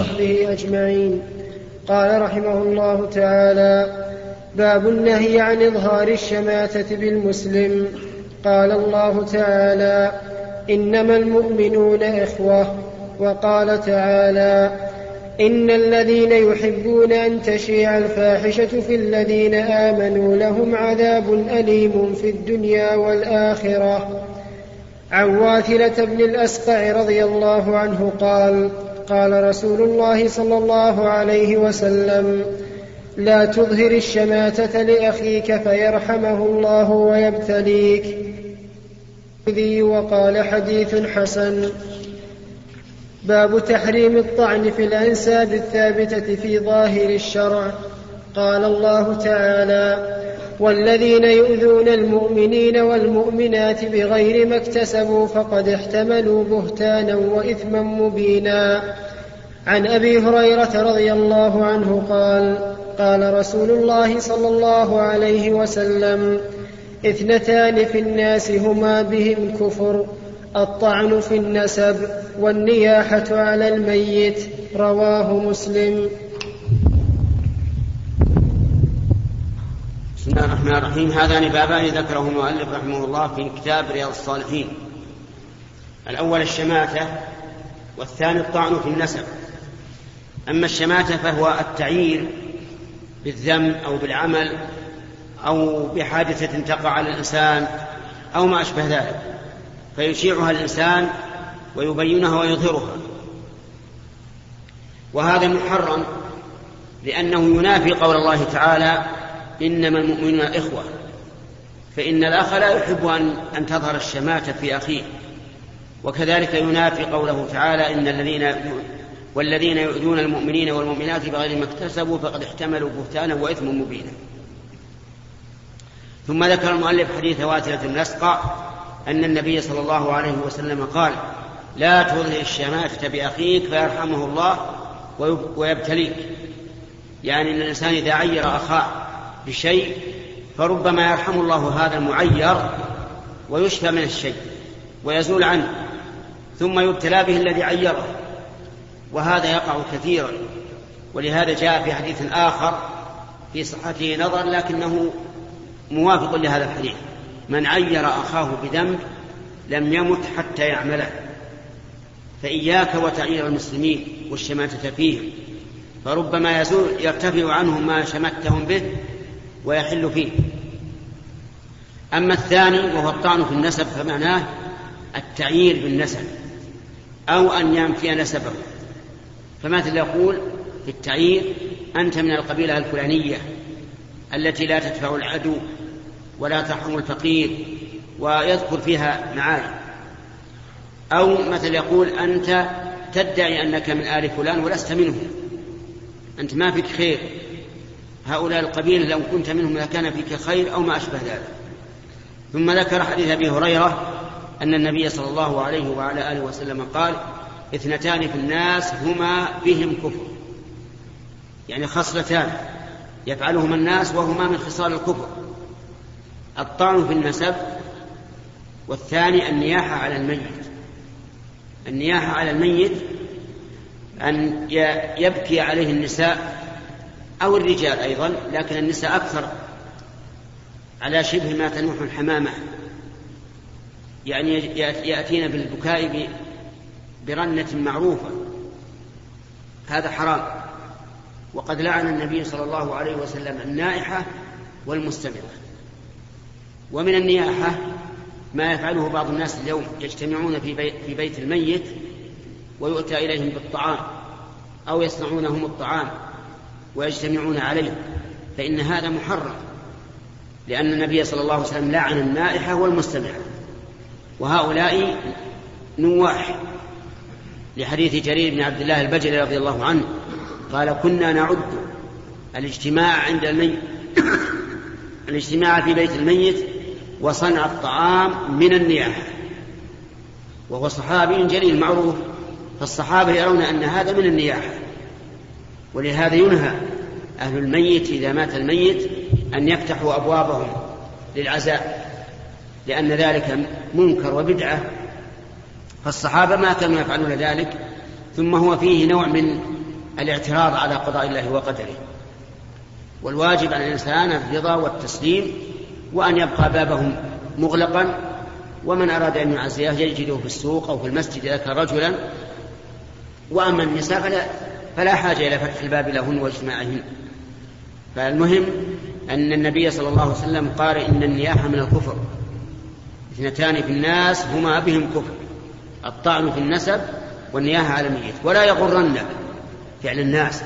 وصحبه أجمعين. قال رحمه الله تعالى باب النهي عن إظهار الشماتة بالمسلم. قال الله تعالى إنما المؤمنون إخوة. وقال تعالى إن الذين يحبون أن تشيع الفاحشة في الذين آمنوا لهم عذاب أليم في الدنيا والآخرة. عن واثلة بن الأسقع رضي الله عنه قال قال رسول الله صلى الله عليه وسلم لا تظهر الشماتة لأخيك فيرحمه الله ويبتليك. وقال حديث حسن. باب تحريم الطعن في الأنساب الثابتة في ظاهر الشرع. قال الله تعالى والذين يؤذون المؤمنين والمؤمنات بغير ما اكتسبوا فقد احتملوا بهتانا وإثما مبينا. عن أبي هريرة رضي الله عنه قال قال رسول الله صلى الله عليه وسلم اثنتان في الناس هما بهم كفر الطعن في النسب والنياحة على الميت. رواه مسلم. بسم الله الرحمن الرحيم. هذان بابان ذكره المؤلف رحمه الله في كتاب رياض الصالحين. الأول الشماتة والثاني الطعن في النسب. أما الشماتة فهو التعيير بالذم أو بالعمل أو بحادثة تقع على الإنسان أو ما أشبه ذلك. فيشيعها الإنسان ويبينها ويظهرها. وهذا محرم لأنه ينافي قول الله تعالى إنما المؤمنون إخوة فإن الأخ لا يحب أن, أن تظهر الشماتة في أخيه. وكذلك ينافي قوله تعالى إن الذين والذين يؤذون المؤمنين والمؤمنات بغير ما اكتسبوا فقد احتملوا بهتانا وإثما مبينا. ثم ذكر المؤلف حديث واتلة النسقى أن النبي صلى الله عليه وسلم قال لا تظهر الشماتة بأخيك فيرحمه الله ويبتليك. يعني أن الإنسان إذا عير أخاه بشيء فربما يرحم الله هذا المعير ويشفى من الشيء ويزول عنه ثم يبتلى به الذي عيره. وهذا يقع كثيرا. ولهذا جاء في حديث آخر في صحته نظر لكنه موافق لهذا الحديث. من عير أخاه بذنب لم يمت حتى يعمله. فإياك وتعير المسلمين والشماتة فيهم. فربما يزول يرتفع عنهم ما شمتهم به ويحل فيه. أما الثاني وهو الطعن في النسب فمعناه التعيير بالنسب أو أن ينفي نسبه. فمثل يقول في التعيير أنت من القبيلة الفلانية التي لا تدفع العدو ولا ترحم الفقير ويذكر فيها معاني أو مثل يقول أنت تدعي أنك من آل فلان ولست منهم. أنت ما فيك خير. هؤلاء القبيلة لو كنت منهم لكان فيك خير أو ما أشبه ذلك. ثم ذكر حديث أبي هريرة أن النبي صلى الله عليه وعلى آله وسلم قال اثنتان في الناس هما بهم كفر. يعني خصلتان. يفعلهما الناس وهما من خصال الكفر. الطعن في النسب والثاني النياحة على الميت. النياحة على الميت أن يبكي عليه النساء أو الرجال أيضا لكن النساء أكثر على شبه ما تنوح الحمامة. يعني يأتين بالبكاء برنة معروفة. هذا حرام. وقد لعن النبي صلى الله عليه وسلم النائحة والمستمرة. ومن النياحة ما يفعله بعض الناس اليوم يجتمعون في بيت, في بيت الميت ويؤتى إليهم بالطعام أو يصنعونهم الطعام. ويجتمعون عليه فإن هذا محرم لأن النبي صلى الله عليه وسلم لعن النائحة والمستمعة وهؤلاء نواح. لحديث جرير بن عبد الله البجلي رضي الله عنه قال كنا نعد الاجتماع عند الميت الاجتماع في بيت الميت وصنع الطعام من النياحة. وهو صحابي جليل معروف فالصحابة يرون أن هذا من النياحة. ولهذا ينهى أهل الميت إذا مات الميت أن يفتحوا أبوابهم للعزاء لأن ذلك منكر وبدعة. فالصحابة ما كانوا يفعلون ذلك ثم هو فيه نوع من الاعتراض على قضاء الله وقدره. والواجب على الإنسان الرضا والتسليم وأن يبقى بابه مغلقا ومن أراد أن يعزيه يجده في السوق أو في المسجد إذا كان رجلا. وأما النساء فلا, فلا حاجة إلى فتح الباب لهن واجتماعهن. فالمهم أن النبي صلى الله عليه وسلم قال إن النياحة من الكفر. اثنتان في الناس هما بهم كفر. الطعن في النسب والنياحة على الميت. ولا يغرنك فعل الناس.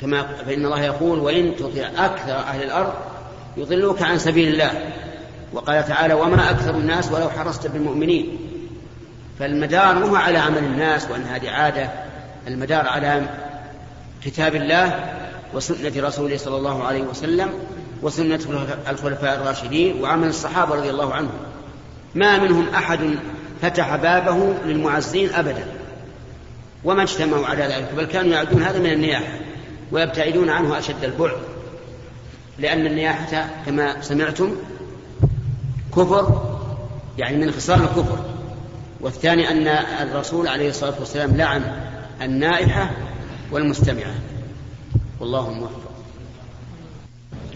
كما فإن الله يقول وإن تطع أكثر أهل الأرض يضلوك عن سبيل الله. وقال تعالى وما أكثر الناس ولو حرصت بالمؤمنين. فالمدار مو على عمل الناس وأن هذه عادة المدار على كتاب الله وسنة رسوله صلى الله عليه وسلم وسنة الخلفاء الراشدين وعمل الصحابة رضي الله عنهم. ما منهم أحد فتح بابه للمعزين أبدا. وما اجتمعوا على ذلك بل كانوا يعدون هذا من النياحة ويبتعدون عنه أشد البعد. لأن النياحة كما سمعتم كفر يعني من خصال الكفر. والثاني أن الرسول عليه الصلاة والسلام لعن النائحة والمستمعة. والله موفق.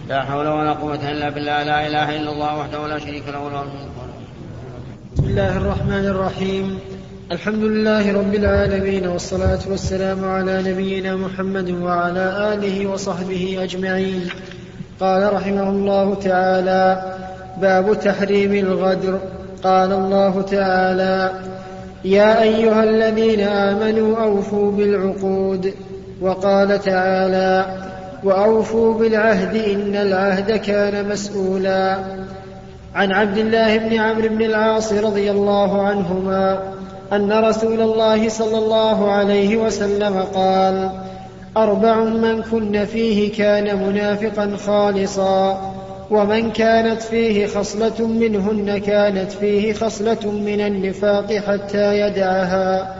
لا حول ولا قوة إلا بالله لا إله إلا الله وحده لا شريك له له بسم الله الرحمن الرحيم. الحمد لله رب العالمين والصلاة والسلام على نبينا محمد وعلى آله وصحبه أجمعين. قال رحمه الله تعالى باب تحريم الغدر. قال الله تعالى يا أيها الذين آمنوا أوفوا بالعقود وقال تعالى وأوفوا بالعهد إن العهد كان مسؤولا. عن عبد الله بن عمرو بن العاص رضي الله عنهما أن رسول الله صلى الله عليه وسلم قال أربع من كن فيه كان منافقا خالصا. ومن كانت فيه خصلة منهن كانت فيه خصلة من النفاق حتى يدعها.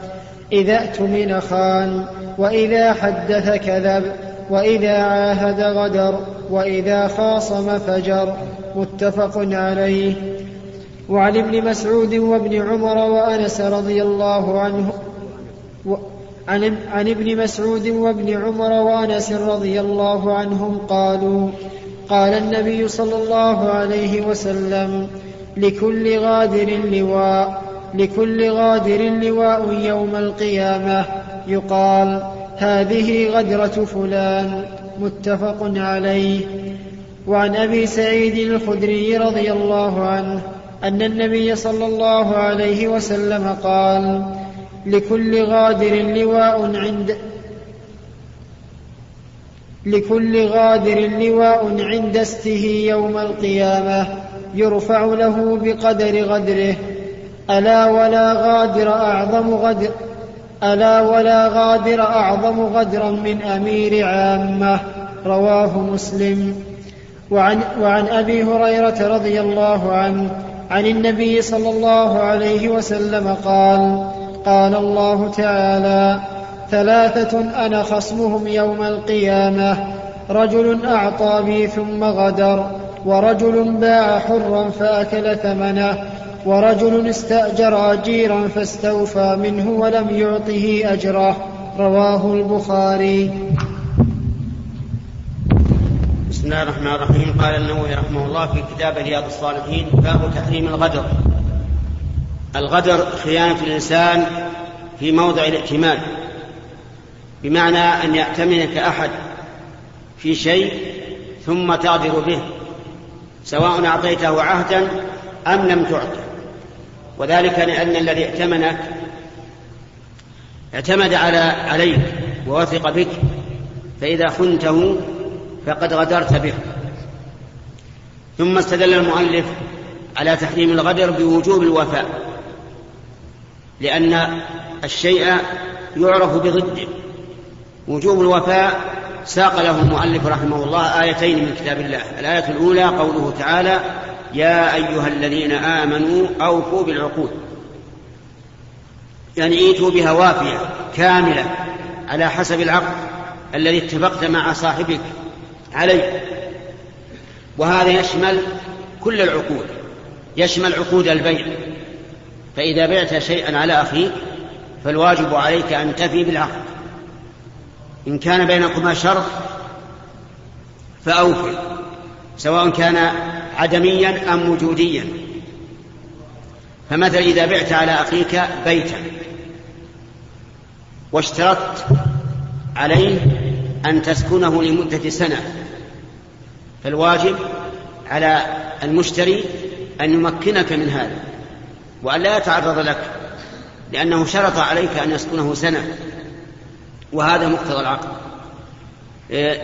إذا اؤتمن خان وإذا حدث كذب وإذا عاهد غدر وإذا خاصم فجر. متفق عليه. وعن ابن مسعود وابن عمر وأنس رضي الله عنه عن, عن ابن مسعود وابن عمر وأنس رضي الله عنهم قالوا قال النبي صلى الله عليه وسلم لكل غادر لواء لكل غادر لواء يوم القيامة. يقال هذه غدرة فلان. متفق عليه. وعن أبي سعيد الخدري رضي الله عنه أن النبي صلى الله عليه وسلم قال لكل غادر لواء عند لكل غادر لواء عند استه يوم القيامة يرفع له بقدر غدره. ألا ولا غادر أعظم غدر ألا ولا غادر أعظم غدرا من أمير عامة. رواه مسلم. وعن, وعن أبي هريرة رضي الله عنه عن النبي صلى الله عليه وسلم قال قال الله تعالى ثلاثة أنا خصمهم يوم القيامة. رجل أعطى بي ثم غدر ورجل باع حرا فأكل ثمنه ورجل استأجر أجيرا فاستوفى منه ولم يعطه أجره. رواه البخاري. بسم الله الرحمن الرحيم. قال النووي رحمه الله في كتاب رياض الصالحين باب تحريم الغدر. الغدر خيانة الإنسان في موضع الائتمان. بمعنى أن يأتمنك أحد في شيء ثم تغدر به سواء أعطيته عهدا أم لم تعطه. وذلك لأن الذي ائتمنك اعتمد على عليك ووثق بك فإذا خنته فقد غدرت به. ثم استدل المؤلف على تحريم الغدر بوجوب الوفاء لأن الشيء يعرف بضده. وجوب الوفاء ساق له المؤلف رحمه الله آيتين من كتاب الله. الآية الأولى قوله تعالى يا أيها الذين آمنوا أوفوا بالعقود. يعني إيتوا بها وافية كاملة على حسب العقد الذي اتفقت مع صاحبك عليه. وهذا يشمل كل العقود يشمل عقود البيع. فإذا بعت شيئا على أخيك فالواجب عليك أن تفي بالعقد. إن كان بينكما شرط فأوفي سواء كان عدميا أم وجوديا. فمثلا إذا بعت على أخيك بيتا واشترطت عليه أن تسكنه لمدة سنة فالواجب على المشتري أن يمكنك من هذا وأن لا يتعرض لك لأنه شرط عليك أن يسكنه سنة. وهذا مقتضى العقد إيه،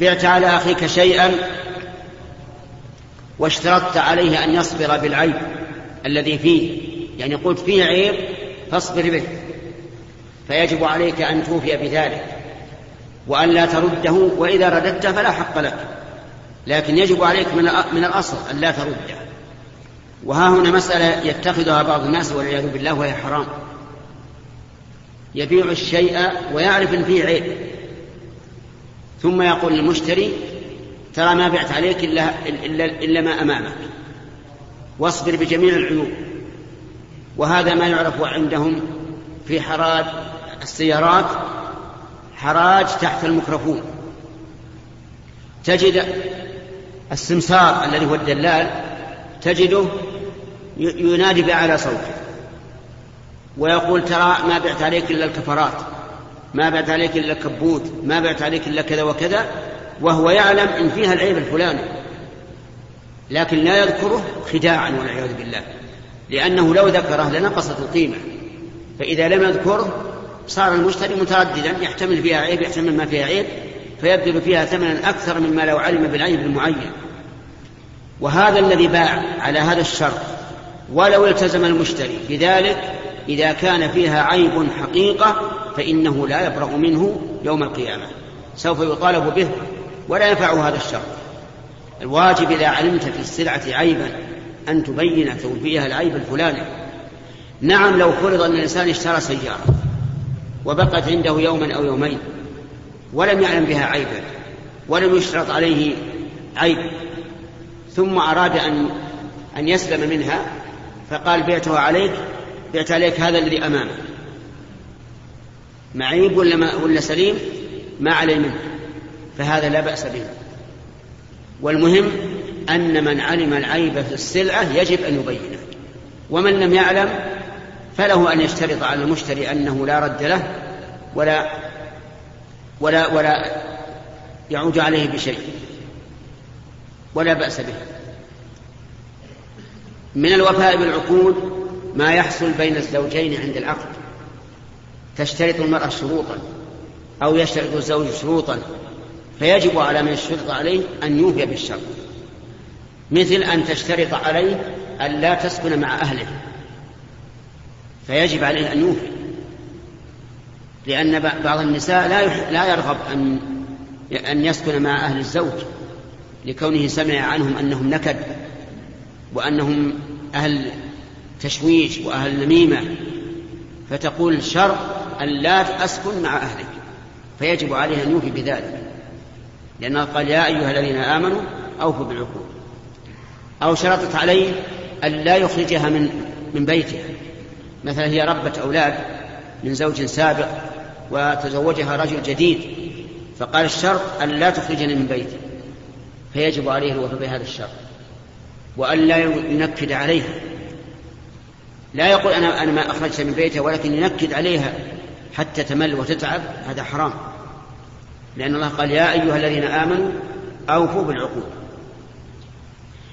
بعت على أخيك شيئا واشترطت عليه أن يصبر بالعيب الذي فيه يعني قلت فيه عيب فاصبر به فيجب عليك أن توفي بذلك وأن لا ترده وإذا رددته فلا حق لك لكن يجب عليك من من الأصل أن لا ترده. وها هنا مسألة يتخذها بعض الناس والعياذ بالله وهي حرام. يبيع الشيء ويعرف إن فيه عيب. ثم يقول للمشتري ترى ما بعت عليك إلا, إلا, إلا ما أمامك. واصبر بجميع العيوب. وهذا ما يعرف عندهم في حراج السيارات حراج تحت الميكروفون. تجد السمسار الذي هو الدلال تجده ينادي بأعلى صوته. ويقول ترى ما بعت عليك إلا الكفرات ما بعت عليك إلا الكبوت ما بعت عليك إلا كذا وكذا وهو يعلم إن فيها العيب الفلاني. لكن لا يذكره خداعا والعياذ بالله لأنه لو ذكره لنقصت القيمة. فإذا لم يذكره صار المشتري مترددا يحتمل فيها عيب يحتمل ما فيها عيب فيبذل فيها ثمنا أكثر مما لو علم بالعيب المعين. وهذا الذي باع على هذا الشرط ولو التزم المشتري بذلك إذا كان فيها عيب حقيقة فإنه لا يبرأ منه يوم القيامة. سوف يطالب به ولا ينفع هذا الشرط. الواجب إذا علمت في السلعة عيبا أن تبين توفيها العيب الفلاني. نعم لو فرض أن الإنسان اشترى سيارة وبقت عنده يوما أو يومين ولم يعلم بها عيبا ولم يشترط عليه عيب ثم أراد أن أن يسلم منها فقال بعتها عليك بعت عليك هذا الذي أمامك. معيب ولا, ما ولا سليم؟ ما عليه منه. فهذا لا بأس به. والمهم أن من علم العيب في السلعة يجب أن يبينه. ومن لم يعلم فله أن يشترط على المشتري أنه لا رد له ولا ولا ولا يعود عليه بشيء. ولا بأس به. من الوفاء بالعقود ما يحصل بين الزوجين عند العقد. تشترط المرأة شروطا أو يشترط الزوج شروطا فيجب على من اشترط عليه أن يوفي بالشرط. مثل أن تشترط عليه أن لا تسكن مع أهله فيجب عليه أن يوفي. لأن بعض النساء لا لا يرغب أن أن يسكن مع أهل الزوج لكونه سمع عنهم أنهم نكد وأنهم أهل تشويش وأهل نميمة فتقول شرط أن لا أسكن مع أهلك فيجب عليه أن يوفي بذلك. لأنه قال يا أيها الذين آمنوا أوفوا بالعقود. أو شرطت عليه أن لا يخرجها من من بيتها. مثلا هي ربة أولاد من زوج سابق وتزوجها رجل جديد فقال الشرط أن لا تخرجني من بيتي. فيجب عليه الوفاء بهذا الشرط وأن لا ينكد عليها. لا يقول أنا أنا ما أخرجت من بيتها ولكن ينكد عليها حتى تمل وتتعب. هذا حرام. لأن الله قال يا أيها الذين آمنوا أوفوا بالعقود.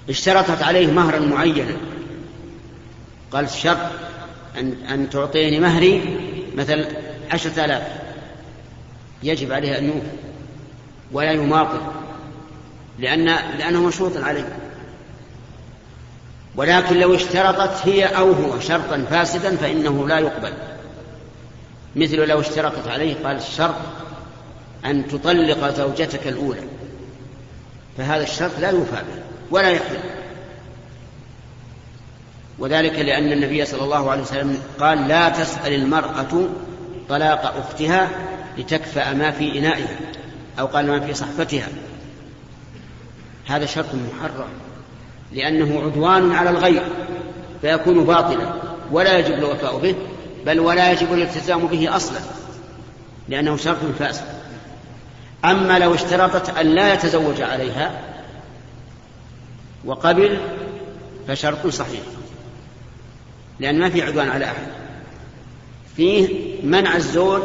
اشترطت عليه مهرا معينا. قال الشرط أن, أن تعطيني مهري مثل عشرة آلاف. يجب عليه أن يوفي ولا يماطل لأن لأنه مشروط عليه. ولكن لو اشترطت هي أو هو شرطا فاسدا فإنه لا يقبل. مثل لو اشترطت عليه قال الشرط أن تطلق زوجتك الأولى فهذا الشرط لا يوفى به ولا يحل وذلك لأن النبي صلى الله عليه وسلم قال لا تسأل المرأة طلاق أختها لتكفأ ما في إنائها أو قال ما في صحفتها. هذا شرط محرم. لأنه عدوان على الغير فيكون باطلا ولا يجب الوفاء به بل ولا يجب الالتزام به أصلا لأنه شرط فاسد. أما لو اشترطت أن لا يتزوج عليها وقبل فشرط صحيح لأن ما في عدوان على أحد. فيه منع الزوج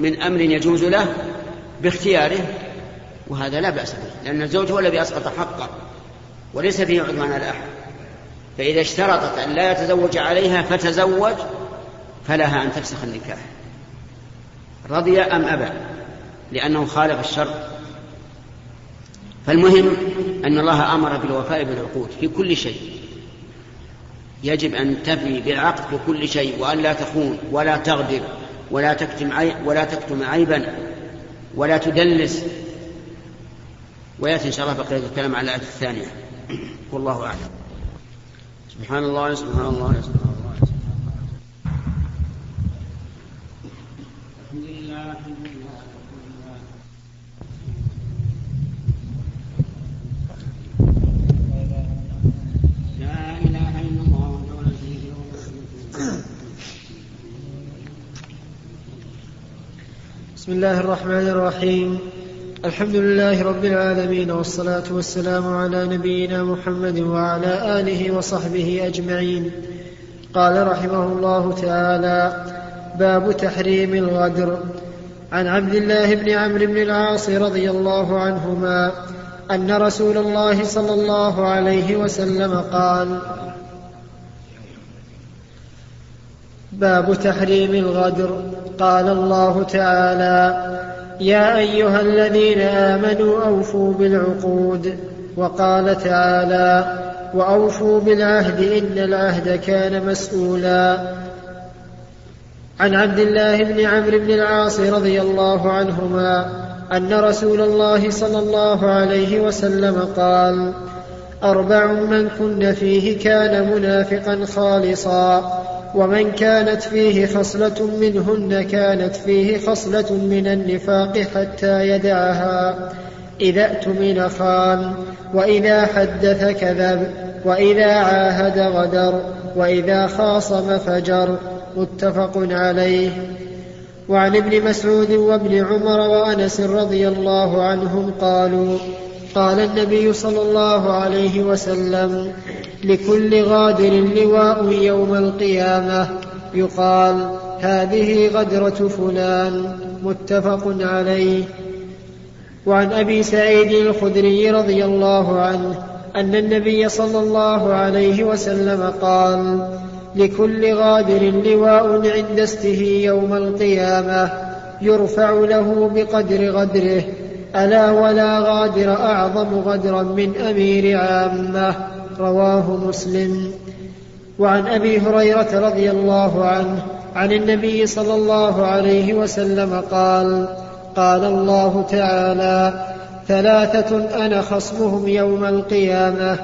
من أمر يجوز له باختياره وهذا لا بأس به لأن الزوج هو الذي أسقط حقه. وليس فيه عدوان على أحد. فإذا اشترطت أن لا يتزوج عليها فتزوج فلها أن تفسخ النكاح. رضي أم أبى؟ لأنه خالف الشرط فالمهم أن الله أمر بالوفاء بالعقود في كل شيء. يجب أن تفي بالعقد في كل شيء وأن لا تخون ولا تغدر ولا تكتم ولا تكتم عيبا ولا تدلس. ويأتي إن شاء الله بقية الكلام على الآية الثانية. والله أعلم. سبحان الله سبحان الله سبحان الله. بسم الله الرحمن الرحيم. الحمد لله رب العالمين والصلاة والسلام على نبينا محمد وعلى آله وصحبه أجمعين. قال رحمه الله تعالى باب تحريم الغدر. عن عبد الله بن عمرو بن العاص رضي الله عنهما أن رسول الله صلى الله عليه وسلم قال باب تحريم الغدر. قال الله تعالى يا أيها الذين آمنوا أوفوا بالعقود. وقال تعالى وأوفوا بالعهد إن العهد كان مسؤولا. عن عبد الله بن عمرو بن العاص رضي الله عنهما أن رسول الله صلى الله عليه وسلم قال أربع من كن فيه كان منافقا خالصا. ومن كانت فيه خصلة منهن كانت فيه خصلة من النفاق حتى يدعها. إذا اؤتمن خان وإذا حدث كذب وإذا عاهد غدر وإذا خاصم فجر. متفق عليه. وعن ابن مسعود وابن عمر وأنس رضي الله عنهم قالوا قال النبي صلى الله عليه وسلم لكل غادر لواء يوم القيامة. يقال هذه غدرة فلان. متفق عليه. وعن أبي سعيد الخدري رضي الله عنه أن النبي صلى الله عليه وسلم قال لكل غادر لواء عند استه يوم القيامة يرفع له بقدر غدره. ألا ولا غادر أعظم غدرا من أمير عامة. رواه مسلم. وعن أبي هريرة رضي الله عنه عن النبي صلى الله عليه وسلم قال قال الله تعالى ثلاثة أنا خصمهم يوم القيامة.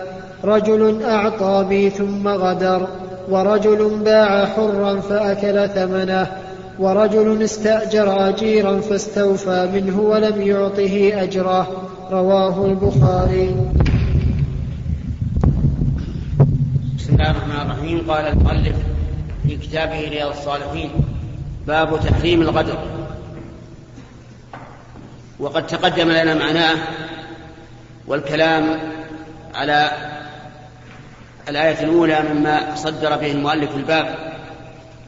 رجل أعطى بي ثم غدر ورجل باع حرا فأكل ثمنه ورجل استأجر أجيرا فاستوفى منه ولم يعطه أجره. رواه البخاري. بسم الله الرحمن الرحيم. قال المؤلف في كتابه رياض الصالحين باب تحريم الغدر. وقد تقدم لنا معناه والكلام على الآية الأولى مما صدر به المؤلف الباب.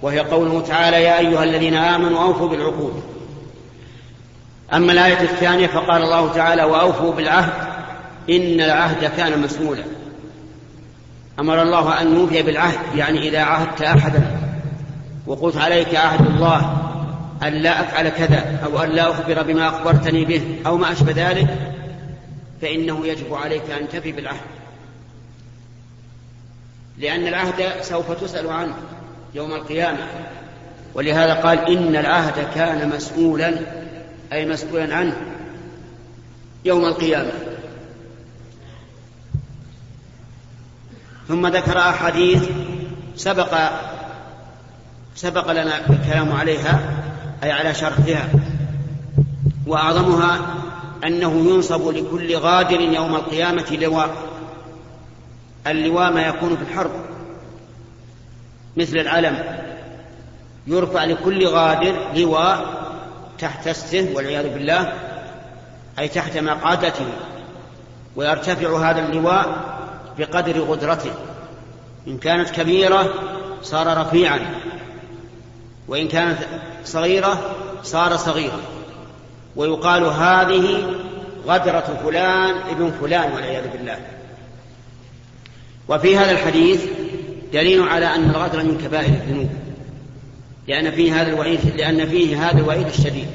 وهي قوله تعالى يا أيها الذين آمنوا أوفوا بالعقود. أما الآية الثانية فقال الله تعالى وأوفوا بالعهد إن العهد كان مسؤولا. أمر الله أن نوفي بالعهد يعني إذا عهدت أحدا وقلت عليك عهد الله أن لا أفعل كذا أو أن لا أخبر بما أخبرتني به أو ما أشبه ذلك فإنه يجب عليك أن تفي بالعهد. لأن العهد سوف تسأل عنه. يوم القيامة. ولهذا قال إن العهد كان مسؤولا أي مسؤولا عنه يوم القيامة. ثم ذكر أحاديث سبق سبق لنا الكلام عليها أي على شرحها. وأعظمها أنه ينصب لكل غادر يوم القيامة لواء اللواء ما يكون في الحرب. مثل العلم. يرفع لكل غادر لواء تحت استه والعياذ بالله أي تحت مقعدته ويرتفع هذا اللواء بقدر قدرته. إن كانت كبيرة صار رفيعا وإن كانت صغيرة صار صغيرا. ويقال هذه غدرة فلان ابن فلان والعياذ بالله. وفي هذا الحديث دليل على أن الغدر من كبائر الذنوب. لأن فيه هذا الوعيد لأن فيه هذا الوعيد الشديد.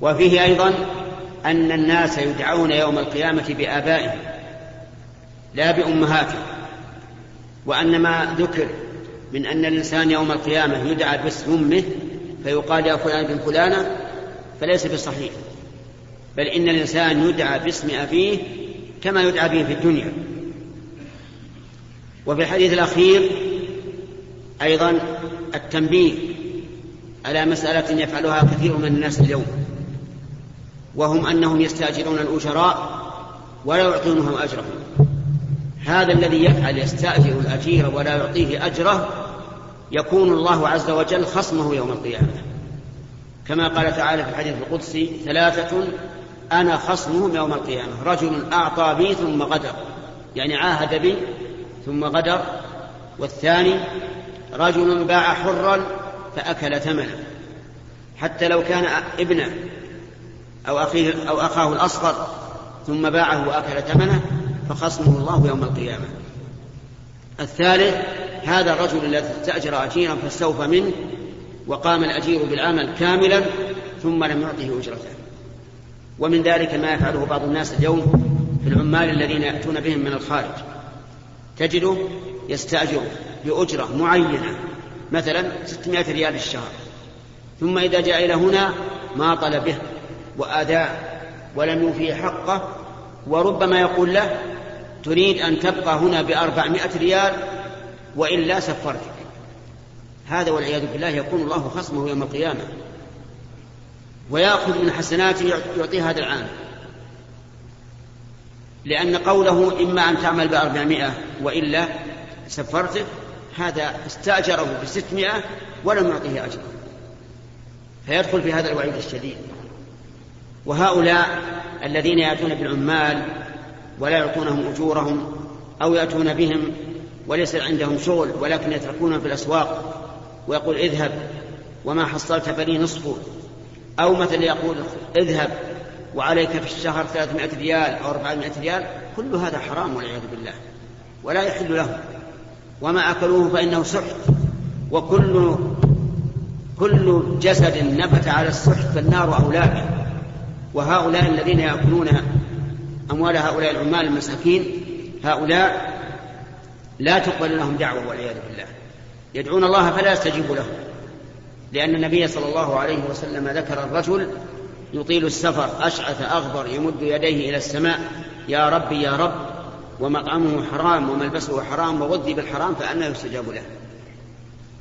وفيه أيضا أن الناس يدعون يوم القيامة بآبائهم لا بأمهاتهم. وأن ما ذكر من أن الإنسان يوم القيامة يدعى باسم أمه فيقال يا فلان بن فلانة فليس بصحيح. بل إن الإنسان يدعى باسم أبيه كما يدعى به في الدنيا. وفي الحديث الأخير أيضا التنبيه على مسألة يفعلها كثير من الناس اليوم وهم أنهم يستأجرون الأجراء ولا يعطونهم أجرهم. هذا الذي يفعل يستأجر الأجير ولا يعطيه أجره يكون الله عز وجل خصمه يوم القيامة. كما قال تعالى في الحديث القدسي ثلاثة أنا خصمهم يوم القيامة. رجل أعطى بي ثم غدر يعني عاهد بي ثم غدر والثاني رجل باع حرا فأكل ثمنه. حتى لو كان ابنه أو أخيه أو أخاه الأصغر ثم باعه وأكل ثمنه فخصمه الله يوم القيامة. الثالث هذا الرجل الذي استأجر أجيرا فاستوفى منه وقام الأجير بالعمل كاملا ثم لم يعطه أجرته. ومن ذلك ما يفعله بعض الناس اليوم في العمال الذين يأتون بهم من الخارج. تجده يستأجر بأجرة معينة مثلا 600 ريال الشهر. ثم إذا جاء إلى هنا ما طلبه وآداء ولم يوفي حقه وربما يقول له تريد أن تبقى هنا بأربعمائة ريال وإلا سفرتك. هذا والعياذ بالله يكون الله خصمه يوم القيامة. ويأخذ من حسناته يعطيه هذا العام. لأن قوله إما أن تعمل بأربعمائة وإلا سفرتك هذا استأجره بستمائة ولم يعطيه أجرا فيدخل في هذا الوعيد الشديد. وهؤلاء الذين يأتون بالعمال ولا يعطونهم أجورهم أو يأتون بهم وليس عندهم شغل ولكن يتركونهم في الأسواق ويقول اذهب وما حصلت فلي نصفه. أو مثلا يقول اذهب وعليك في الشهر 300 ريال أو 400 ريال كل هذا حرام والعياذ بالله. ولا يحل لهم. وما أكلوه فإنه سحت. وكل كل جسد نبت على السحت فالنار به وهؤلاء الذين يأكلون أموال هؤلاء العمال المساكين هؤلاء لا تقبل لهم دعوة والعياذ بالله. يدعون الله فلا يستجيب لهم. لأن النبي صلى الله عليه وسلم ذكر الرجل يطيل السفر أشعث أغبر يمد يديه إلى السماء. يا ربي يا رب. ومطعمه حرام وملبسه حرام وغذي بالحرام فأنا يستجاب له.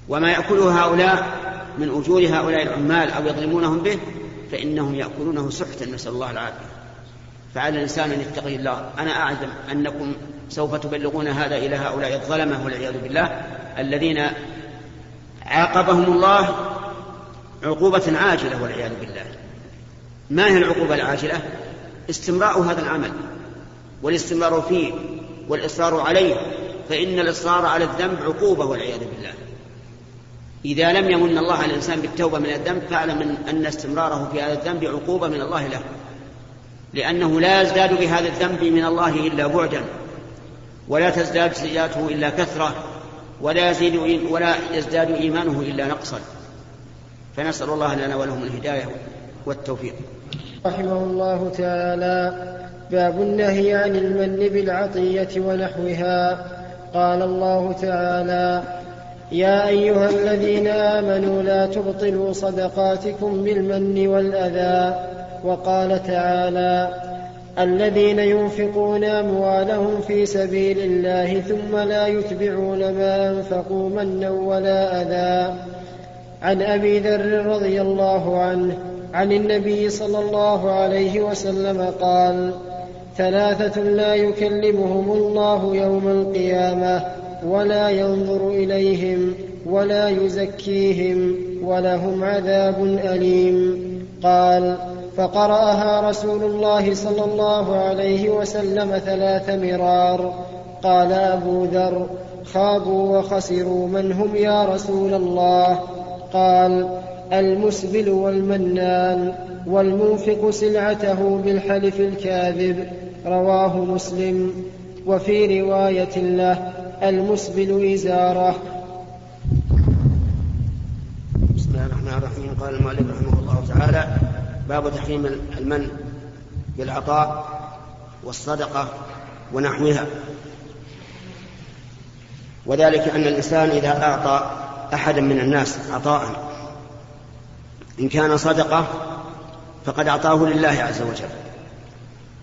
وما يأكله هؤلاء من أجور هؤلاء العمال أو يظلمونهم به فإنهم يأكلونه سحتا نسأل الله العافية. فعلى الإنسان أن يتقي الله. أنا أعلم أنكم سوف تبلغون هذا إلى هؤلاء الظلمة والعياذ بالله الذين عاقبهم الله عقوبة عاجلة والعياذ بالله. ما هي العقوبة العاجلة؟ استمراء هذا العمل والاستمرار فيه والإصرار عليه فإن الإصرار على الذنب عقوبة والعياذ بالله. إذا لم يمن الله على الإنسان بالتوبة من الذنب فاعلم أن استمراره في هذا الذنب عقوبة من الله له لأنه لا يزداد بهذا الذنب من الله إلا بعدا ولا تزداد سيئاته إلا كثرة ولا يزيد ولا يزداد إيمانه إلا نقصا. فنسأل الله لنا ولهم الهداية والتوفيق. رحمه الله تعالى. باب النهي عن المن بالعطية ونحوها. قال الله تعالى يا أيها الذين آمنوا لا تبطلوا صدقاتكم بالمن والأذى. وقال تعالى الذين ينفقون أموالهم في سبيل الله ثم لا يتبعون ما أنفقوا منا ولا أذى. عن أبي ذر رضي الله عنه عن النبي صلى الله عليه وسلم قال ثلاثة لا يكلمهم الله يوم القيامة ولا ينظر إليهم ولا يزكيهم ولهم عذاب أليم. قال فقرأها رسول الله صلى الله عليه وسلم ثلاث مرار. قال أبو ذر خابوا وخسروا من هم يا رسول الله؟ قال المسبل والمنان والمنفق سلعته بالحلف الكاذب رواه مسلم. وفي رواية له المسبل إزارة. بسم الله الرحمن الرحيم. قال المؤلف رحمه الله تعالى باب تحريم المن بالعطاء والصدقة ونحوها. وذلك أن الإنسان إذا أعطى أحدا من الناس عطاء إن كان صدقة فقد أعطاه لله عز وجل.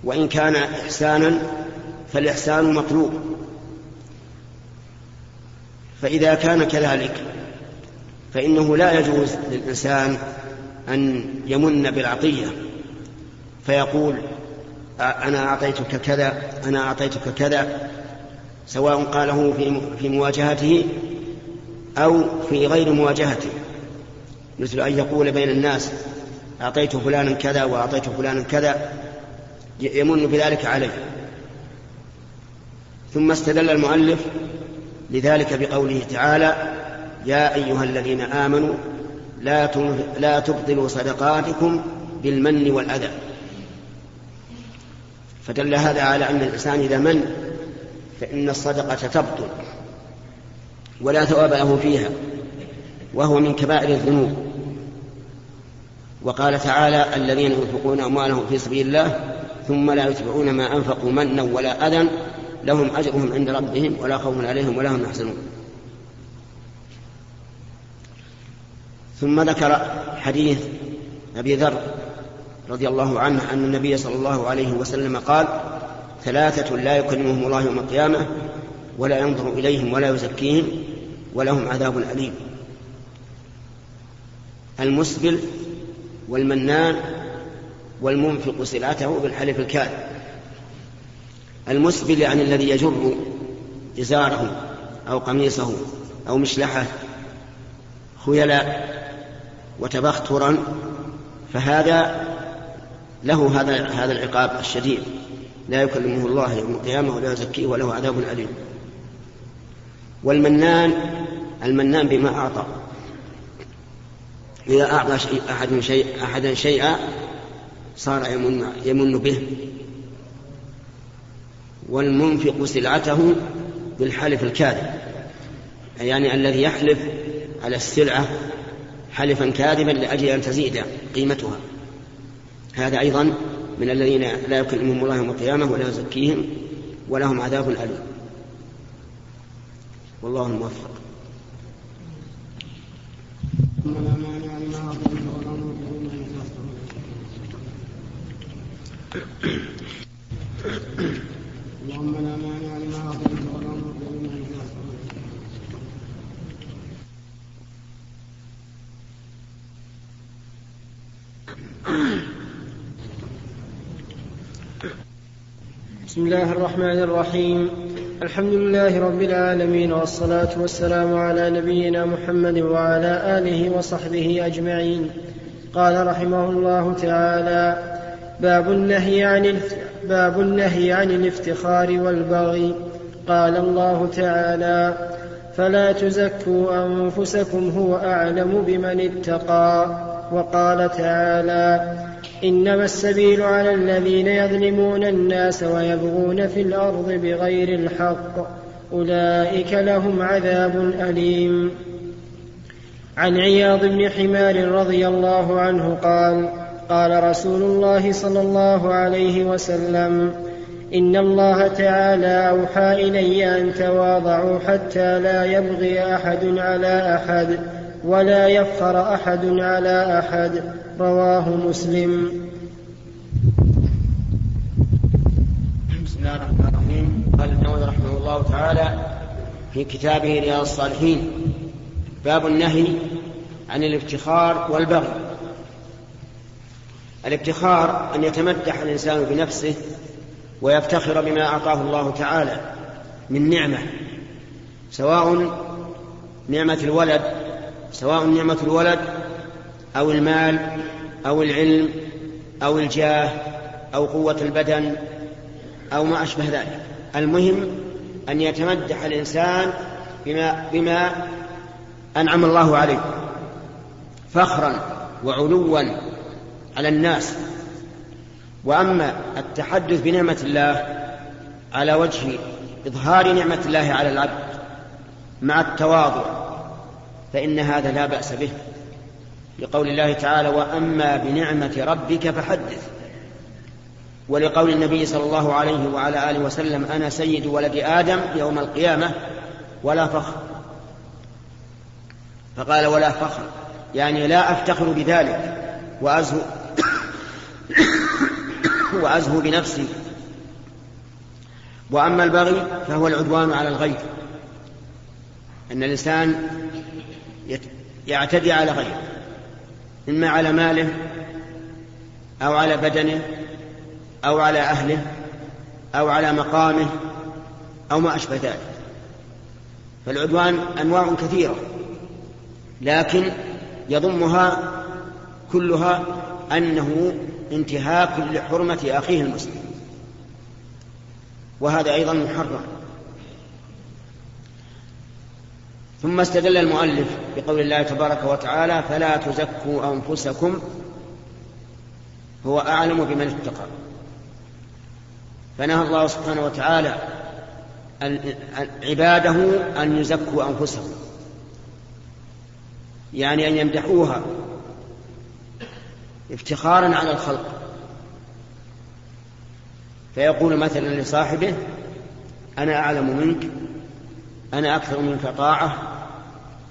وإن كان إحسانا فالإحسان مطلوب. فإذا كان كذلك فإنه لا يجوز للإنسان أن يمن بالعطية. فيقول أنا أعطيتك كذا أنا أعطيتك كذا. سواء قاله في مواجهته أو في غير مواجهته. مثل أن يقول بين الناس أعطيت فلانا كذا وأعطيت فلانا كذا يمن بذلك عليه. ثم استدل المؤلف لذلك بقوله تعالى يا أيها الذين آمنوا لا لا تبطلوا صدقاتكم بالمن والأذى. فدل هذا على أن الإنسان إذا من فإن الصدقة تبطل ولا ثواب له فيها وهو من كبائر الذنوب. وقال تعالى الذين ينفقون أموالهم في سبيل الله ثم لا يتبعون ما أنفقوا منا ولا أذى لهم أجرهم عند ربهم ولا خوف عليهم ولا هم يحزنون. ثم ذكر حديث أبي ذر رضي الله عنه أن النبي صلى الله عليه وسلم قال ثلاثة لا يكلمهم الله يوم القيامة ولا ينظر إليهم ولا يزكيهم ولهم عذاب أليم. المسبل والمنان والمنفق سلعته بالحلف الكاذب. المسبل يعني الذي يجر إزاره أو قميصه أو مشلحه خيلاء وتبخترا فهذا له هذا هذا العقاب الشديد. لا يكلمه الله يوم القيامة ولا يزكيه وله عذاب أليم. والمنان المنان بما أعطى. إذا أعطى أحد شيء أحدا شيئا صار يمن, يمن به. والمنفق سلعته بالحلف الكاذب يعني الذي يحلف على السلعة حلفا كاذبا لأجل أن تزيد قيمتها. هذا أيضا من الذين لا يكلمهم الله يوم القيامة ولا يزكيهم ولهم عذاب أليم. والله الموفق. اللهم لا مانع لما اعطيت ولا معطي لما بسم الله الرحمن الرحيم. الحمد لله رب العالمين والصلاة والسلام على نبينا محمد وعلى آله وصحبه أجمعين. قال رحمه الله تعالى باب النهي عن باب النهي عن الافتخار والبغي. قال الله تعالى فلا تزكوا أنفسكم هو أعلم بمن اتقى. وقال تعالى إنما السبيل على الذين يظلمون الناس ويبغون في الأرض بغير الحق. أولئك لهم عذاب أليم. عن عياض بن حمار رضي الله عنه قال قال رسول الله صلى الله عليه وسلم إن الله تعالى أوحى إلي أن تواضعوا حتى لا يبغي أحد على أحد. ولا يفخر أحد على أحد. رواه مسلم. بسم الله الرحمن الرحيم. قال النووي رحمه الله تعالى في كتابه رياض الصالحين باب النهي عن الافتخار والبغي. الافتخار أن يتمدح الإنسان بنفسه ويفتخر بما أعطاه الله تعالى من نعمة سواء نعمة الولد سواء نعمة الولد أو المال أو العلم أو الجاه أو قوة البدن أو ما أشبه ذلك. المهم أن يتمدح الإنسان بما, بما أنعم الله عليه. فخرا وعلوا على الناس. وأما التحدث بنعمة الله على وجه إظهار نعمة الله على العبد مع التواضع فإن هذا لا بأس به. لقول الله تعالى وأما بنعمة ربك فحدث. ولقول النبي صلى الله عليه وعلى آله وسلم أنا سيد ولد آدم يوم القيامة ولا فخر. فقال ولا فخر. يعني لا أفتخر بذلك وأزهو وأزهو بنفسي. وأما البغي فهو العدوان على الغير أن الإنسان يعتدي على غيره إما على ماله أو على بدنه أو على أهله أو على مقامه أو ما أشبه ذلك. فالعدوان أنواع كثيرة لكن يضمها كلها أنه انتهاك لحرمة أخيه المسلم وهذا أيضا محرم. ثم استدل المؤلف بقول الله تبارك وتعالى فلا تزكوا أنفسكم هو أعلم بمن اتقى. فنهى الله سبحانه وتعالى عباده أن يزكوا أنفسهم. يعني أن يمدحوها افتخارا على الخلق. فيقول مثلا لصاحبه أنا أعلم منك أنا أكثر منك طاعة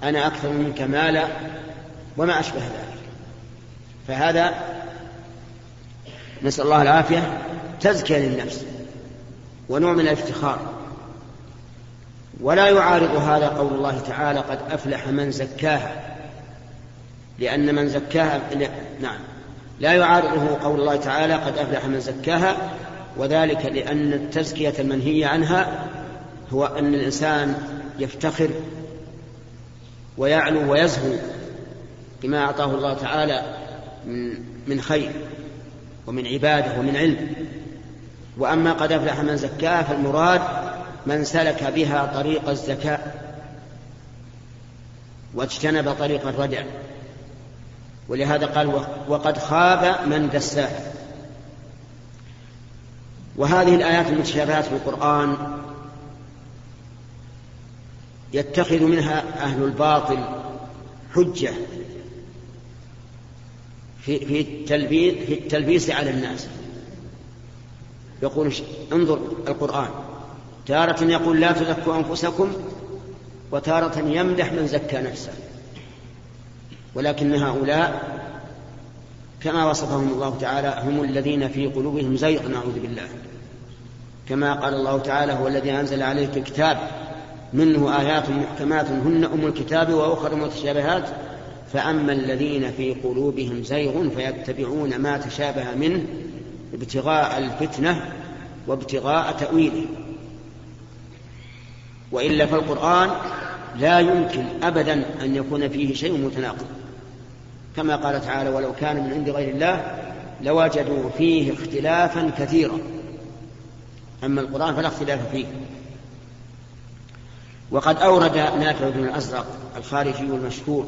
أنا أكثر منك مالا وما أشبه ذلك. فهذا نسأل الله العافية تزكية للنفس ونوع من الافتخار. ولا يعارض هذا قول الله تعالى قد أفلح من زكاها لأن من زكاها نعم. لا يعارضه قول الله تعالى قد أفلح من زكاها وذلك لأن التزكية المنهية عنها هو أن الإنسان يفتخر ويعلو ويزهو بما أعطاه الله تعالى من خير ومن عبادة ومن علم. وأما قد أفلح من زكاها فالمراد من سلك بها طريق الزكاة واجتنب طريق الردع. ولهذا قال وقد خاب من دساها. وهذه الآيات المتشابهات في القرآن يتخذ منها أهل الباطل حجة في في التلبيس في التلبيس على الناس. يقول انظر القرآن. تارة يقول لا تزكوا أنفسكم وتارة يمدح من زكى نفسه. ولكن هؤلاء كما وصفهم الله تعالى هم الذين في قلوبهم زيغ نعوذ بالله. كما قال الله تعالى هو الذي أنزل عليك الكتاب منه آيات محكمات هن أم الكتاب وأخر متشابهات فأما الذين في قلوبهم زيغ فيتبعون ما تشابه منه ابتغاء الفتنة وابتغاء تأويله. وإلا فالقرآن لا يمكن أبدا أن يكون فيه شيء متناقض. كما قال تعالى ولو كان من عند غير الله لوجدوا فيه اختلافا كثيرا. أما القرآن فلا اختلاف فيه. وقد أورد نافع بن الأزرق الخارجي المشهور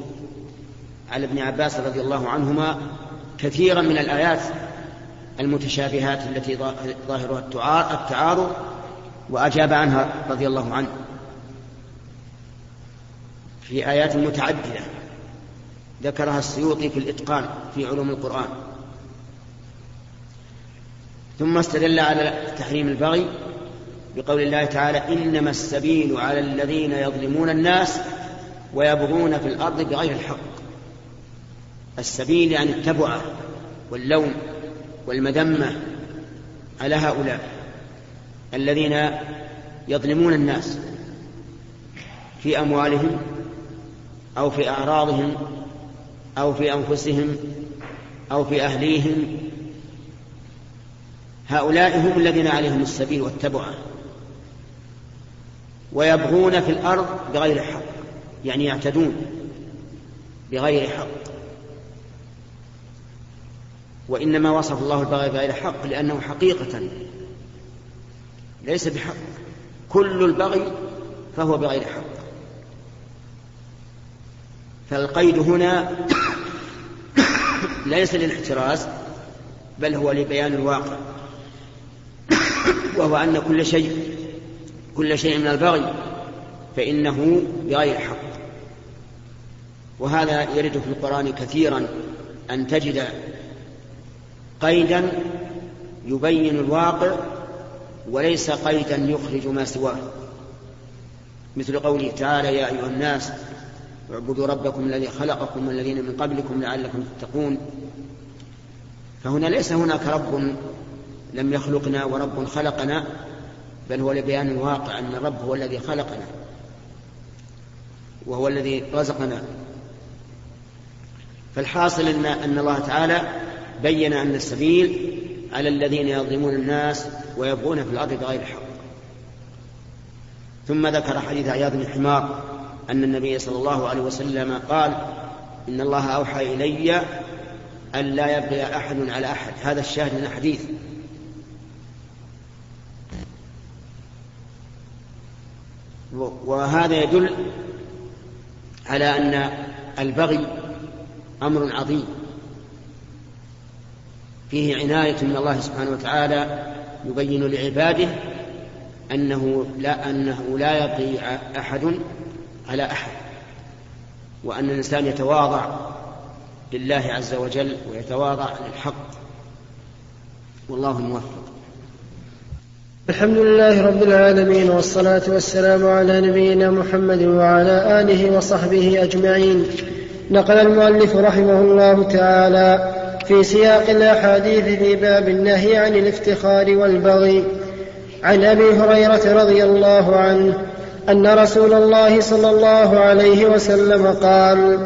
على ابن عباس رضي الله عنهما كثيرا من الآيات المتشابهات التي ظاهرها التعارض وأجاب عنها رضي الله عنه في آيات متعددة. ذكرها السيوطي في الإتقان في علوم القرآن. ثم استدل على تحريم البغي بقول الله تعالى إنما السبيل على الذين يظلمون الناس ويبغون في الأرض بغير الحق. السبيل يعني التبعة واللوم والمذمة على هؤلاء الذين يظلمون الناس في أموالهم أو في أعراضهم أو في أنفسهم أو في أهليهم. هؤلاء هم الذين عليهم السبيل والتبعة. ويبغون في الأرض بغير حق يعني يعتدون بغير حق. وإنما وصف الله البغي بغير حق لأنه حقيقة ليس بحق. كل البغي فهو بغير حق. فالقيد هنا ليس للاحتراز بل هو لبيان الواقع. وهو أن كل شيء كل شيء من البغي فإنه بغير حق. وهذا يرد في القرآن كثيرا أن تجد قيدا يبين الواقع وليس قيدا يخرج ما سواه. مثل قوله تعالى يا أيها الناس اعبدوا ربكم الذي خلقكم والذين من قبلكم لعلكم تتقون. فهنا ليس هناك رب لم يخلقنا ورب خلقنا بل هو لبيان الواقع أن الرب هو الذي خلقنا وهو الذي رزقنا. فالحاصل أن, أن الله تعالى بين أن السبيل على الذين يظلمون الناس ويبغون في الأرض بغير حق. ثم ذكر حديث عياض بن حمار أن النبي صلى الله عليه وسلم قال إن الله أوحى إلي أن لا يبغي أحد على أحد. هذا الشاهد من الحديث. وهذا يدل على أن البغي أمر عظيم. فيه عناية من الله سبحانه وتعالى يبين لعباده أنه لا أنه لا يبغي أحد على أحد وأن الإنسان يتواضع لله عز وجل ويتواضع للحق. والله الموفق الحمد لله رب العالمين والصلاة والسلام على نبينا محمد وعلى آله وصحبه أجمعين. نقل المؤلف رحمه الله تعالى في سياق الأحاديث في باب النهي عن الافتخار والبغي. عن أبي هريرة رضي الله عنه أن رسول الله صلى الله عليه وسلم قال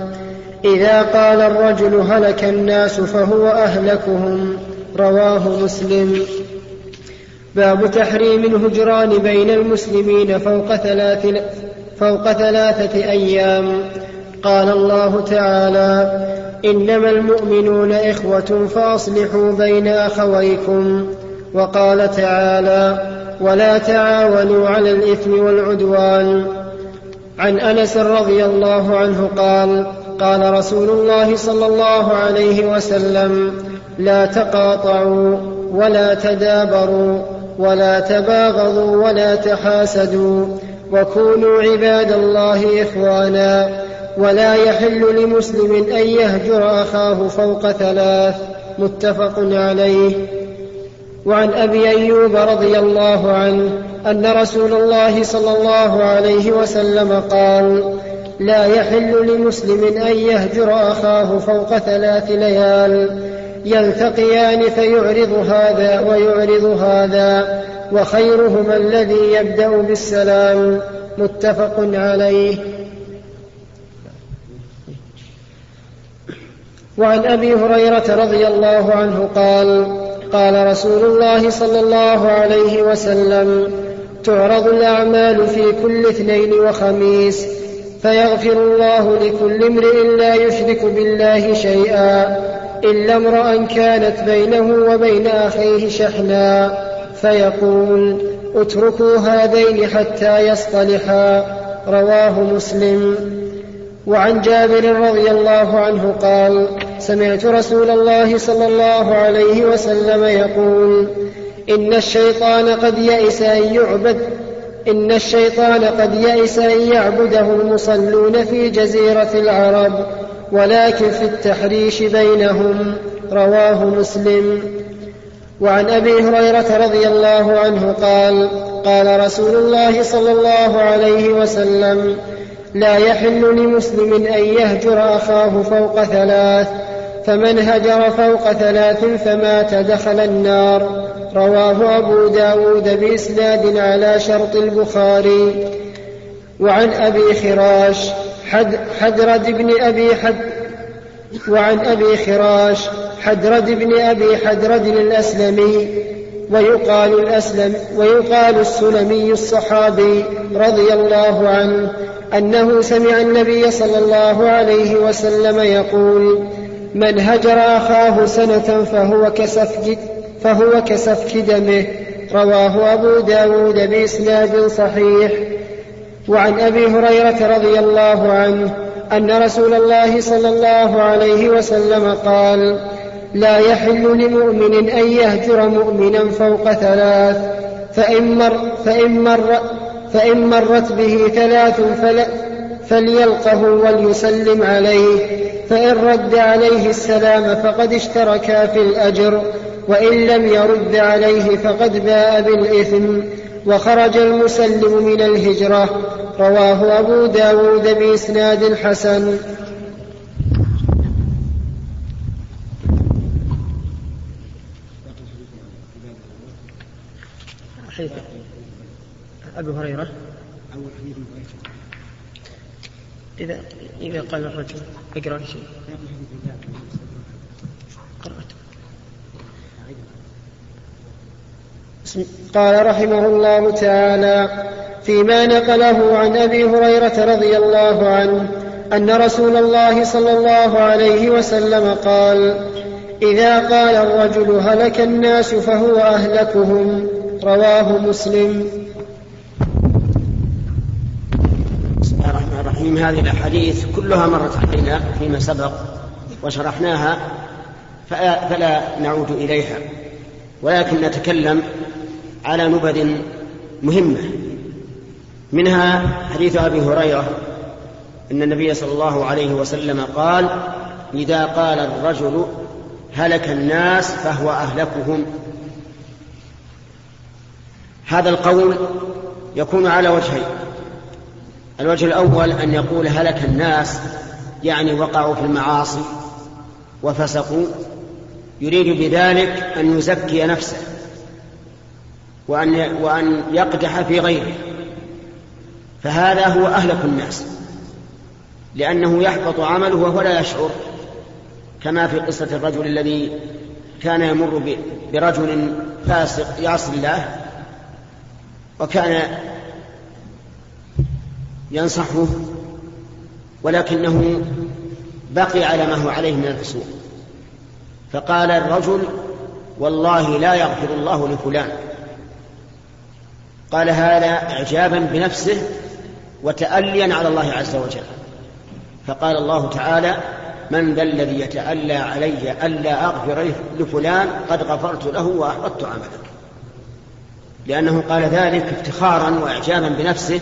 إذا قال الرجل هلك الناس فهو أهلكهم. رواه مسلم. باب تحريم الهجران بين المسلمين فوق ثلاث فوق ثلاثة أيام. قال الله تعالى إنما المؤمنون إخوة فأصلحوا بين أخويكم. وقال تعالى ولا تعاونوا على الإثم والعدوان. عن أنس رضي الله عنه قال قال رسول الله صلى الله عليه وسلم لا تقاطعوا ولا تدابروا. ولا تباغضوا ولا تحاسدوا وكونوا عباد الله إخوانا ولا يحل لمسلم أن يهجر أخاه فوق ثلاث متفق عليه. وعن أبي أيوب رضي الله عنه أن رسول الله صلى الله عليه وسلم قال لا يحل لمسلم أن يهجر أخاه فوق ثلاث ليال يلتقيان فيعرض هذا ويعرض هذا وخيرهما الذي يبدأ بالسلام. متفق عليه. وعن أبي هريرة رضي الله عنه قال قال رسول الله صلى الله عليه وسلم تعرض الأعمال في كل اثنين وخميس فيغفر الله لكل امرئ لا يشرك بالله شيئا. إلا امرأ كانت بينه وبين أخيه شحنا فيقول اتركوا هذين حتى يصطلحا. رواه مسلم. وعن جابر رضي الله عنه قال سمعت رسول الله صلى الله عليه وسلم يقول إن الشيطان قد يئس أن يعبد إن الشيطان قد يئس أن يعبده المصلون في جزيرة العرب. ولكن في التحريش بينهم رواه مسلم. وعن أبي هريرة رضي الله عنه قال قال رسول الله صلى الله عليه وسلم لا يحل لمسلم أن يهجر أخاه فوق ثلاث فمن هجر فوق ثلاث فمات دخل النار. رواه أبو داود بإسناد على شرط البخاري. وعن أبي خراش حدرد بن أبي حد وعن أبي خراش حدرد بن أبي حدرد الأسلمي ويقال الأسلم ويقال السلمي الصحابي رضي الله عنه أنه سمع النبي صلى الله عليه وسلم يقول من هجر أخاه سنة فهو كسفك فهو كسفك دمه. رواه أبو داود بإسناد صحيح. وعن أبي هريرة رضي الله عنه أن رسول الله صلى الله عليه وسلم قال لا يحل لمؤمن أن يهجر مؤمنا فوق ثلاث فإن, مر فإن, مر فإن مرت به ثلاث فلا فليلقه وليسلم عليه فإن رد عليه السلام فقد اشتركا في الأجر وإن لم يرد عليه فقد باء بالإثم وخرج المسلم من الهجرة. رواه أبو داود بإسناد حسن. أبي هريرة. إذا إذا قال الرجل أقرأ شيء. قرأت. قال رحمه الله تعالى فيما نقله عن أبي هريرة رضي الله عنه أن رسول الله صلى الله عليه وسلم قال إذا قال الرجل هلك الناس فهو أهلكهم. رواه مسلم. بسم الله الرحمن الرحيم. هذه الأحاديث كلها مرت علينا فيما سبق وشرحناها فلا نعود إليها. ولكن نتكلم على نبذ مهمة. منها حديث أبي هريرة أن النبي صلى الله عليه وسلم قال إذا قال الرجل هلك الناس فهو أهلكهم. هذا القول يكون على وجهين. الوجه الأول أن يقول هلك الناس يعني وقعوا في المعاصي وفسقوا. يريد بذلك أن يزكي نفسه وأن وأن يقدح في غيره. فهذا هو أهلك الناس لأنه يحبط عمله وهو لا يشعر كما في قصة الرجل الذي كان يمر برجل فاسق يعصي الله وكان ينصحه ولكنه بقي على ما هو عليه من الفسوق. فقال الرجل والله لا يغفر الله لفلان. قال هذا اعجابا بنفسه وتأليا على الله عز وجل. فقال الله تعالى من ذا الذي يتألى علي ألا أغفر لفلان قد غفرت له وأحبطت عملك لأنه قال ذلك افتخارا وإعجابا بنفسه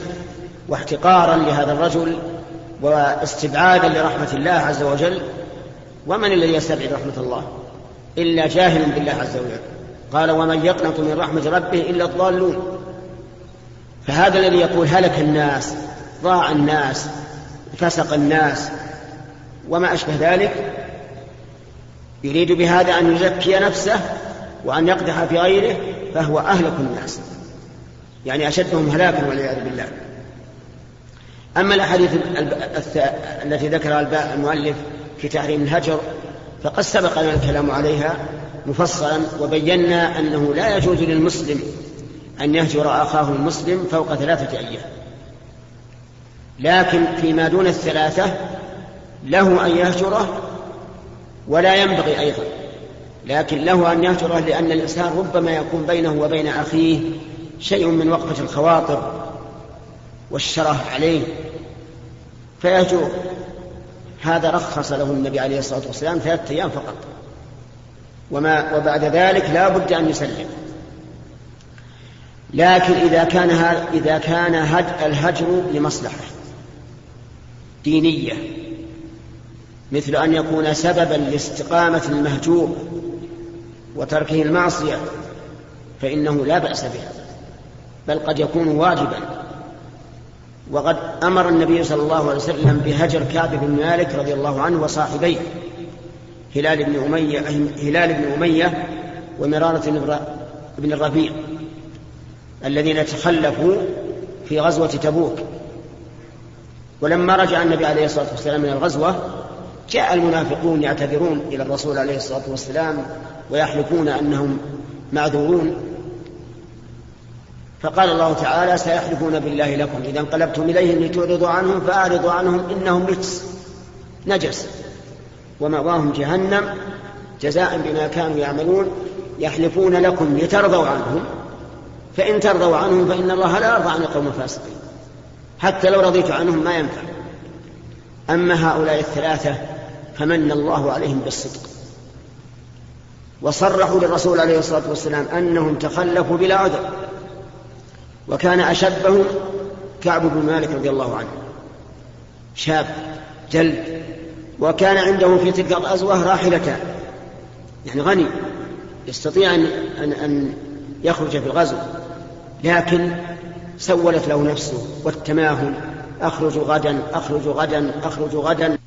واحتقارا لهذا الرجل واستبعادا لرحمة الله عز وجل. ومن الذي يستبعد رحمة الله؟ إلا جاهل بالله عز وجل. قال ومن يقنط من رحمة ربه إلا الضالون. فهذا الذي يقول هلك الناس ضاع الناس فسق الناس وما أشبه ذلك يريد بهذا أن يزكي نفسه وأن يقدح في غيره فهو أهلك الناس. يعني أشدهم هلاكا والعياذ بالله. أما الأحاديث التي ذكرها المؤلف في تحريم الهجر فقد سبق لنا الكلام عليها مفصلا وبينا أنه لا يجوز للمسلم أن يهجر أخاه المسلم فوق ثلاثة أيام. لكن فيما دون الثلاثة له أن يهجره ولا ينبغي أيضا. لكن له أن يهجره لأن الإنسان ربما يكون بينه وبين أخيه شيء من وقفة الخواطر والشره عليه. فيهجره. هذا رخص له النبي عليه الصلاة والسلام ثلاثة أيام فقط. وما وبعد ذلك لا بد أن يسلم. لكن إذا كان إذا كان الهجر لمصلحة دينية مثل أن يكون سببا لاستقامة المهجور وتركه المعصية فإنه لا بأس به بل قد يكون واجبا. وقد أمر النبي صلى الله عليه وسلم بهجر كعب بن مالك رضي الله عنه وصاحبيه هلال بن أمية هلال بن أمية ومرارة بن الربيع الذين تخلفوا في غزوة تبوك. ولما رجع النبي عليه الصلاة والسلام من الغزوة جاء المنافقون يعتذرون إلى الرسول عليه الصلاة والسلام ويحلفون أنهم معذورون. فقال الله تعالى سيحلفون بالله لكم. إذا انقلبتم إليهم لتعرضوا عنهم فأعرضوا عنهم إنهم رجس نجس. ومأواهم جهنم جزاء بما كانوا يعملون. يحلفون لكم لترضوا عنهم. فإن ترضوا عنهم فإن الله لا يرضى عن القوم الفاسقين. حتى لو رضيت عنهم ما ينفع. أما هؤلاء الثلاثة فمن الله عليهم بالصدق. وصرحوا للرسول عليه الصلاة والسلام أنهم تخلفوا بلا عذر. وكان أشبهم كعب بن مالك رضي الله عنه. شاب جلد. وكان عنده في تلك الغزوة راحلتان. يعني غني. يستطيع أن, أن, أن يخرج في الغزو. لكن سولت له نفسه والتماهل أخرج غدا أخرج غدا أخرج غدا.